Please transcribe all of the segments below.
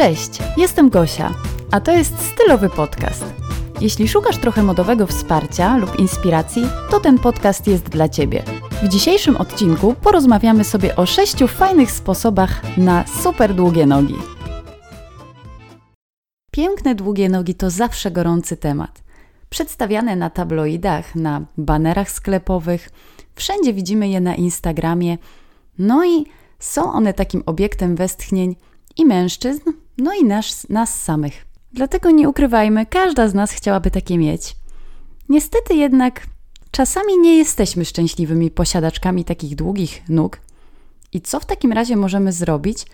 Cześć, jestem Gosia, a to jest stylowy podcast. Jeśli szukasz trochę modowego wsparcia lub inspiracji, to ten podcast jest dla Ciebie. W dzisiejszym odcinku porozmawiamy sobie o sześciu fajnych sposobach na super długie nogi. Piękne długie nogi to zawsze gorący temat. Przedstawiane na tabloidach, na banerach sklepowych, wszędzie widzimy je na Instagramie. No i są one takim obiektem westchnień i mężczyzn, no i nas, nas samych. Dlatego nie ukrywajmy, każda z nas chciałaby takie mieć. Niestety jednak czasami nie jesteśmy szczęśliwymi posiadaczkami takich długich nóg. I co w takim razie możemy zrobić?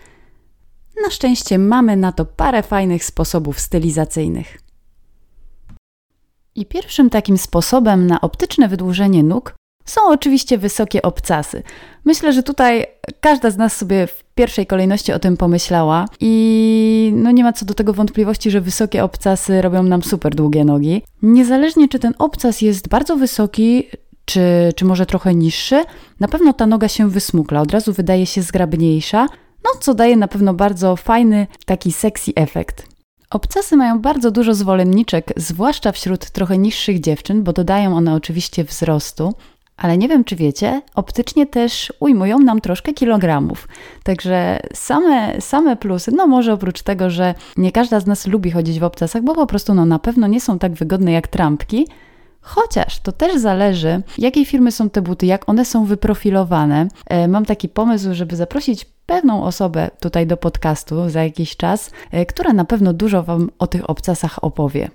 Na szczęście mamy na to parę fajnych sposobów stylizacyjnych. I pierwszym takim sposobem na optyczne wydłużenie nóg są oczywiście wysokie obcasy. Myślę, że tutaj każda z nas sobie w pierwszej kolejności o tym pomyślała i no nie ma co do tego wątpliwości, że wysokie obcasy robią nam super długie nogi. Niezależnie czy ten obcas jest bardzo wysoki, czy, czy może trochę niższy, na pewno ta noga się wysmukla, od razu wydaje się zgrabniejsza, no co daje na pewno bardzo fajny, taki sexy efekt. Obcasy mają bardzo dużo zwolenniczek, zwłaszcza wśród trochę niższych dziewczyn, bo dodają one oczywiście wzrostu. Ale nie wiem, czy wiecie, optycznie też ujmują nam troszkę kilogramów. Także same, same plusy, no może oprócz tego, że nie każda z nas lubi chodzić w obcasach, bo po prostu no, na pewno nie są tak wygodne jak trampki, Chociaż to też zależy, jakiej firmy są te buty, jak one są wyprofilowane. E, mam taki pomysł, żeby zaprosić pewną osobę tutaj do podcastu za jakiś czas, e, która na pewno dużo Wam o tych obcasach opowie.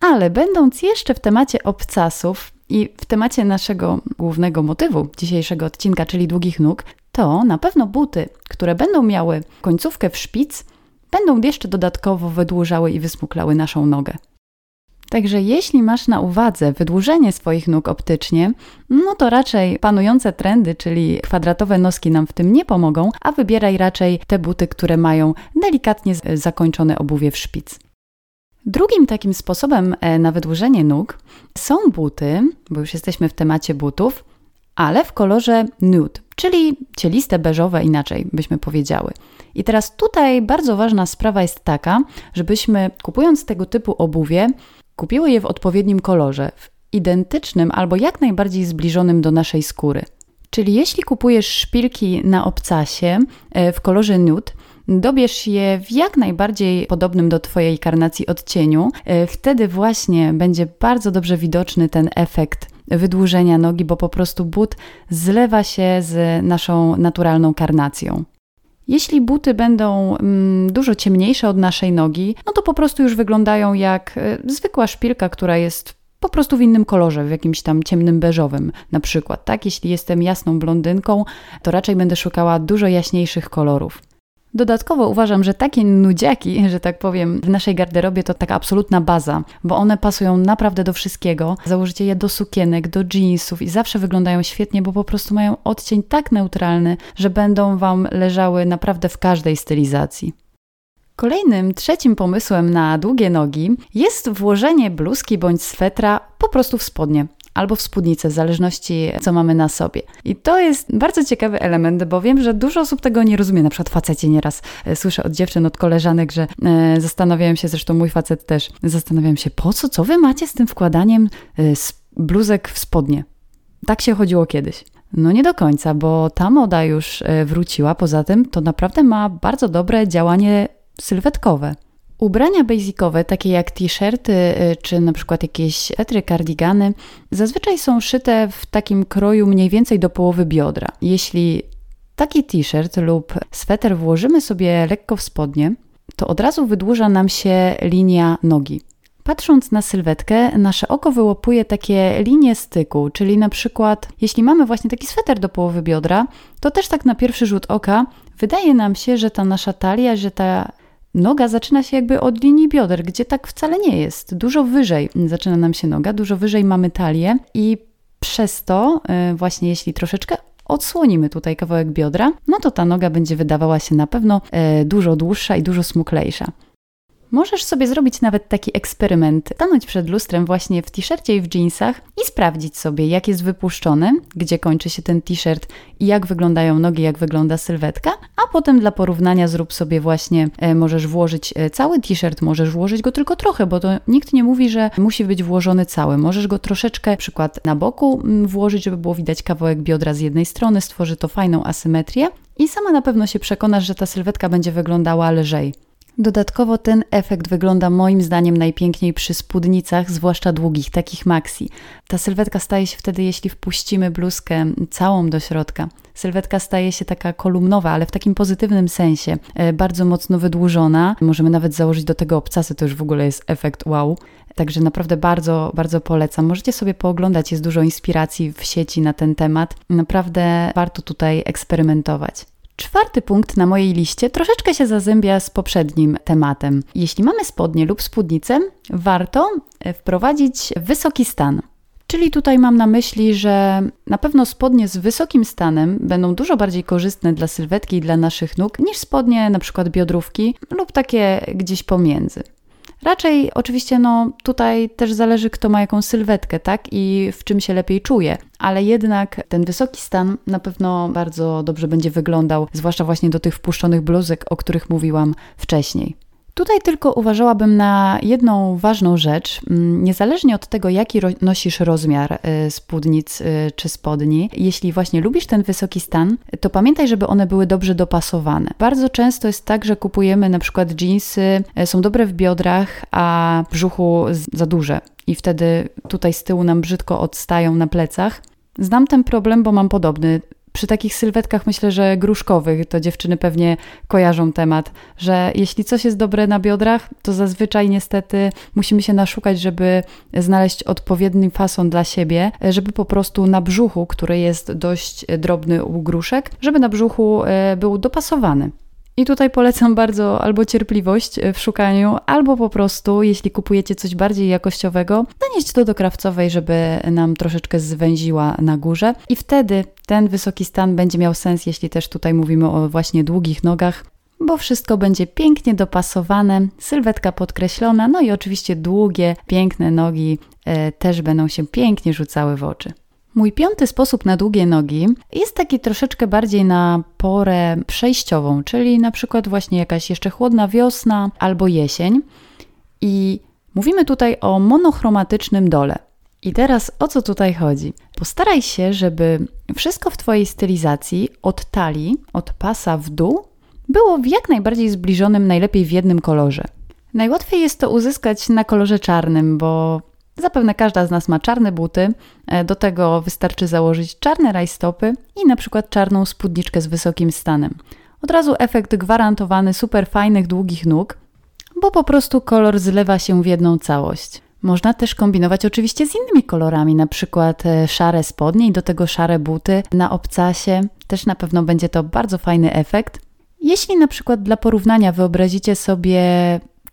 Ale będąc jeszcze w temacie obcasów, i w temacie naszego głównego motywu dzisiejszego odcinka, czyli długich nóg, to na pewno buty, które będą miały końcówkę w szpic, będą jeszcze dodatkowo wydłużały i wysmuklały naszą nogę. Także jeśli masz na uwadze wydłużenie swoich nóg optycznie, no to raczej panujące trendy, czyli kwadratowe noski nam w tym nie pomogą, a wybieraj raczej te buty, które mają delikatnie zakończone obuwie w szpic. Drugim takim sposobem e, na wydłużenie nóg są buty, bo już jesteśmy w temacie butów, ale w kolorze nude, czyli cieliste, beżowe, inaczej byśmy powiedziały. I teraz tutaj bardzo ważna sprawa jest taka, żebyśmy kupując tego typu obuwie, kupiły je w odpowiednim kolorze, w identycznym albo jak najbardziej zbliżonym do naszej skóry. Czyli jeśli kupujesz szpilki na obcasie e, w kolorze nude, dobierz je w jak najbardziej podobnym do Twojej karnacji odcieniu. E, wtedy właśnie będzie bardzo dobrze widoczny ten efekt wydłużenia nogi, bo po prostu but zlewa się z naszą naturalną karnacją. Jeśli buty będą mm, dużo ciemniejsze od naszej nogi, no to po prostu już wyglądają jak y, zwykła szpilka, która jest po prostu w innym kolorze, w jakimś tam ciemnym beżowym na przykład, tak? Jeśli jestem jasną blondynką, to raczej będę szukała dużo jaśniejszych kolorów. Dodatkowo uważam, że takie nudziaki, że tak powiem, w naszej garderobie to taka absolutna baza, bo one pasują naprawdę do wszystkiego. Założycie je do sukienek, do jeansów i zawsze wyglądają świetnie, bo po prostu mają odcień tak neutralny, że będą Wam leżały naprawdę w każdej stylizacji. Kolejnym, trzecim pomysłem na długie nogi jest włożenie bluzki bądź swetra po prostu w spodnie albo w spódnicę, w zależności co mamy na sobie. I to jest bardzo ciekawy element, bo wiem, że dużo osób tego nie rozumie. Na przykład faceci nieraz e, słyszę od dziewczyn, od koleżanek, że e, zastanawiają się, zresztą mój facet też, zastanawiam się, po co, co wy macie z tym wkładaniem e, bluzek w spodnie? Tak się chodziło kiedyś. No nie do końca, bo ta moda już e, wróciła. Poza tym to naprawdę ma bardzo dobre działanie sylwetkowe. Ubrania basicowe, takie jak t-shirty y, czy na przykład jakieś swetry, kardigany, zazwyczaj są szyte w takim kroju mniej więcej do połowy biodra. Jeśli taki t-shirt lub sweter włożymy sobie lekko w spodnie, to od razu wydłuża nam się linia nogi. Patrząc na sylwetkę, nasze oko wyłapuje takie linie styku, czyli na przykład, jeśli mamy właśnie taki sweter do połowy biodra, to też tak na pierwszy rzut oka wydaje nam się, że ta nasza talia, że ta Noga zaczyna się jakby od linii bioder, gdzie tak wcale nie jest. Dużo wyżej zaczyna nam się noga, dużo wyżej mamy talię i przez to e, właśnie jeśli troszeczkę odsłonimy tutaj kawałek biodra, no to ta noga będzie wydawała się na pewno e, dużo dłuższa i dużo smuklejsza. Możesz sobie zrobić nawet taki eksperyment, stanąć przed lustrem właśnie w t-shircie i w jeansach i sprawdzić sobie, jak jest wypuszczony, gdzie kończy się ten t-shirt i jak wyglądają nogi, jak wygląda sylwetka, a potem dla porównania zrób sobie właśnie, e, możesz włożyć e, cały t-shirt, możesz włożyć go tylko trochę, bo to nikt nie mówi, że musi być włożony cały. Możesz go troszeczkę, przykład na boku mm, włożyć, żeby było widać kawałek biodra z jednej strony, stworzy to fajną asymetrię i sama na pewno się przekonasz, że ta sylwetka będzie wyglądała lżej. Dodatkowo ten efekt wygląda moim zdaniem najpiękniej przy spódnicach, zwłaszcza długich, takich maxi. Ta sylwetka staje się wtedy, jeśli wpuścimy bluzkę całą do środka. Sylwetka staje się taka kolumnowa, ale w takim pozytywnym sensie, e, bardzo mocno wydłużona. Możemy nawet założyć do tego obcasy, to już w ogóle jest efekt wow. Także naprawdę bardzo, bardzo polecam. Możecie sobie pooglądać, jest dużo inspiracji w sieci na ten temat. Naprawdę warto tutaj eksperymentować. Czwarty punkt na mojej liście troszeczkę się zazębia z poprzednim tematem. Jeśli mamy spodnie lub spódnicę, warto e, wprowadzić wysoki stan. Czyli tutaj mam na myśli, że na pewno spodnie z wysokim stanem będą dużo bardziej korzystne dla sylwetki i dla naszych nóg niż spodnie na przykład biodrówki lub takie gdzieś pomiędzy. Raczej oczywiście no tutaj też zależy kto ma jaką sylwetkę, tak? I w czym się lepiej czuje, ale jednak ten wysoki stan na pewno bardzo dobrze będzie wyglądał, zwłaszcza właśnie do tych wpuszczonych bluzek, o których mówiłam wcześniej. Tutaj tylko uważałabym na jedną ważną rzecz. Mm, niezależnie od tego, jaki nosisz rozmiar y, spódnic y, czy spodni, jeśli właśnie lubisz ten wysoki stan, to pamiętaj, żeby one były dobrze dopasowane. Bardzo często jest tak, że kupujemy na przykład jeansy, y, są dobre w biodrach, a w brzuchu za duże i wtedy tutaj z tyłu nam brzydko odstają na plecach. Znam ten problem, bo mam podobny przy takich sylwetkach myślę, że gruszkowych, to dziewczyny pewnie kojarzą temat, że jeśli coś jest dobre na biodrach, to zazwyczaj niestety musimy się naszukać, żeby znaleźć odpowiedni fason dla siebie, żeby po prostu na brzuchu, który jest dość drobny u gruszek, żeby na brzuchu e, był dopasowany. I tutaj polecam bardzo albo cierpliwość w szukaniu, albo po prostu, jeśli kupujecie coś bardziej jakościowego, donieść to do krawcowej, żeby nam troszeczkę zwęziła na górze. I wtedy ten wysoki stan będzie miał sens, jeśli też tutaj mówimy o właśnie długich nogach, bo wszystko będzie pięknie dopasowane, sylwetka podkreślona, no i oczywiście długie, piękne nogi e, też będą się pięknie rzucały w oczy. Mój piąty sposób na długie nogi jest taki troszeczkę bardziej na porę przejściową, czyli na przykład właśnie jakaś jeszcze chłodna wiosna albo jesień. I mówimy tutaj o monochromatycznym dole. I teraz o co tutaj chodzi? Postaraj się, żeby wszystko w Twojej stylizacji od talii, od pasa w dół, było w jak najbardziej zbliżonym, najlepiej w jednym kolorze. Najłatwiej jest to uzyskać na kolorze czarnym, bo Zapewne każda z nas ma czarne buty, e, do tego wystarczy założyć czarne rajstopy i na przykład czarną spódniczkę z wysokim stanem. Od razu efekt gwarantowany super fajnych, długich nóg, bo po prostu kolor zlewa się w jedną całość. Można też kombinować oczywiście z innymi kolorami, na przykład e, szare spodnie i do tego szare buty na obcasie. Też na pewno będzie to bardzo fajny efekt. Jeśli na przykład dla porównania wyobrazicie sobie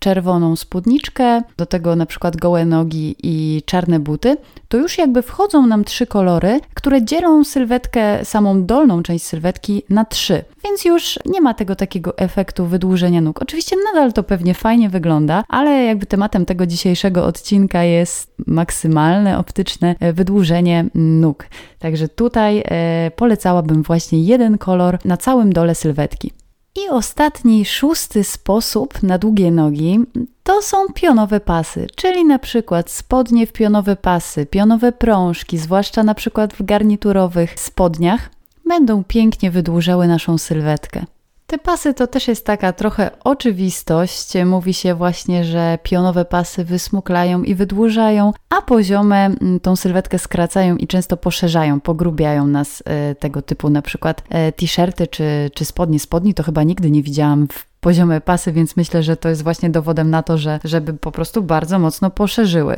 czerwoną spódniczkę, do tego na przykład gołe nogi i czarne buty, to już jakby wchodzą nam trzy kolory, które dzielą sylwetkę, samą dolną część sylwetki na trzy. Więc już nie ma tego takiego efektu wydłużenia nóg. Oczywiście nadal to pewnie fajnie wygląda, ale jakby tematem tego dzisiejszego odcinka jest maksymalne optyczne e, wydłużenie nóg. Także tutaj e, polecałabym właśnie jeden kolor na całym dole sylwetki. I ostatni, szósty sposób na długie nogi to są pionowe pasy, czyli na przykład spodnie w pionowe pasy, pionowe prążki, zwłaszcza na przykład w garniturowych spodniach, będą pięknie wydłużały naszą sylwetkę. Te pasy to też jest taka trochę oczywistość. Mówi się właśnie, że pionowe pasy wysmuklają i wydłużają, a poziome mm, tą sylwetkę skracają i często poszerzają, pogrubiają nas e, tego typu na przykład e, t-shirty czy, czy spodnie. Spodni to chyba nigdy nie widziałam w poziome pasy, więc myślę, że to jest właśnie dowodem na to, że żeby po prostu bardzo mocno poszerzyły.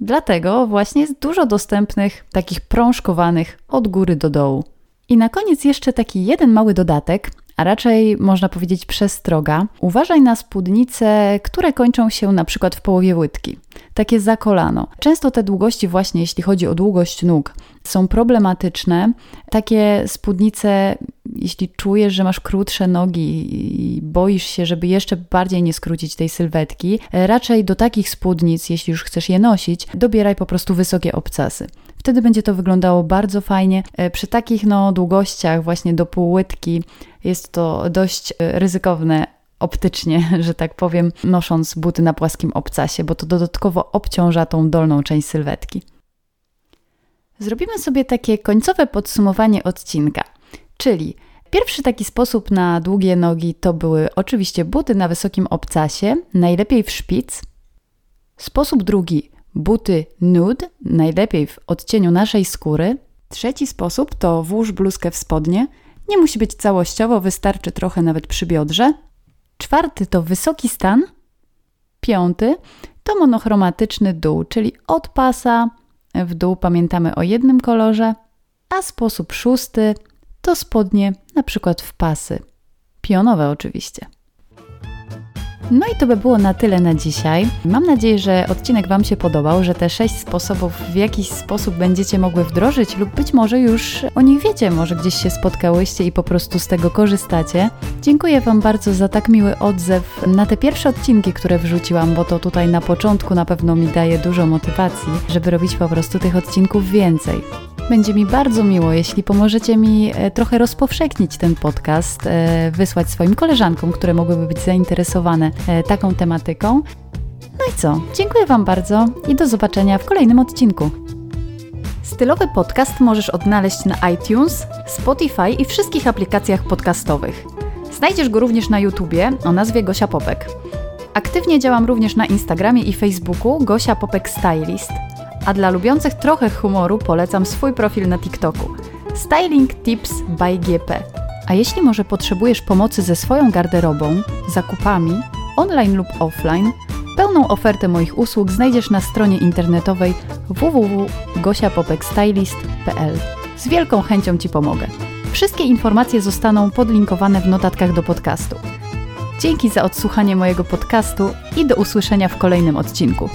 Dlatego właśnie jest dużo dostępnych takich prążkowanych od góry do dołu. I na koniec jeszcze taki jeden mały dodatek, a raczej można powiedzieć przestroga. Uważaj na spódnice, które kończą się na przykład w połowie łydki. takie za kolano. Często te długości właśnie, jeśli chodzi o długość nóg, są problematyczne. Takie spódnice, jeśli czujesz, że masz krótsze nogi i boisz się, żeby jeszcze bardziej nie skrócić tej sylwetki, raczej do takich spódnic, jeśli już chcesz je nosić, dobieraj po prostu wysokie obcasy. Wtedy będzie to wyglądało bardzo fajnie. E, przy takich no, długościach, właśnie do półłytki, jest to dość e, ryzykowne optycznie, że tak powiem, nosząc buty na płaskim obcasie, bo to dodatkowo obciąża tą dolną część sylwetki. Zrobimy sobie takie końcowe podsumowanie odcinka, czyli Pierwszy taki sposób na długie nogi to były oczywiście buty na wysokim obcasie, najlepiej w szpic. Sposób drugi buty nude, najlepiej w odcieniu naszej skóry. Trzeci sposób to włóż bluzkę w spodnie. Nie musi być całościowo, wystarczy trochę nawet przy biodrze. Czwarty to wysoki stan. Piąty to monochromatyczny dół, czyli od pasa w dół pamiętamy o jednym kolorze. A sposób szósty to spodnie na przykład w pasy. Pionowe oczywiście. No i to by było na tyle na dzisiaj. Mam nadzieję, że odcinek Wam się podobał, że te sześć sposobów w jakiś sposób będziecie mogły wdrożyć, lub być może już o nich wiecie, może gdzieś się spotkałyście i po prostu z tego korzystacie. Dziękuję Wam bardzo za tak miły odzew na te pierwsze odcinki, które wrzuciłam, bo to tutaj na początku na pewno mi daje dużo motywacji, żeby robić po prostu tych odcinków więcej. Będzie mi bardzo miło, jeśli pomożecie mi e, trochę rozpowszechnić ten podcast, e, wysłać swoim koleżankom, które mogłyby być zainteresowane e, taką tematyką. No i co? Dziękuję Wam bardzo i do zobaczenia w kolejnym odcinku. Stylowy podcast możesz odnaleźć na iTunes, Spotify i wszystkich aplikacjach podcastowych. Znajdziesz go również na YouTubie o nazwie Gosia Popek. Aktywnie działam również na Instagramie i Facebooku Gosia Popek Stylist – a dla lubiących trochę humoru polecam swój profil na TikToku Styling Tips by GP. A jeśli może potrzebujesz pomocy ze swoją garderobą, zakupami, online lub offline, pełną ofertę moich usług znajdziesz na stronie internetowej www.gosiapopekstylist.pl. Z wielką chęcią Ci pomogę. Wszystkie informacje zostaną podlinkowane w notatkach do podcastu. Dzięki za odsłuchanie mojego podcastu i do usłyszenia w kolejnym odcinku.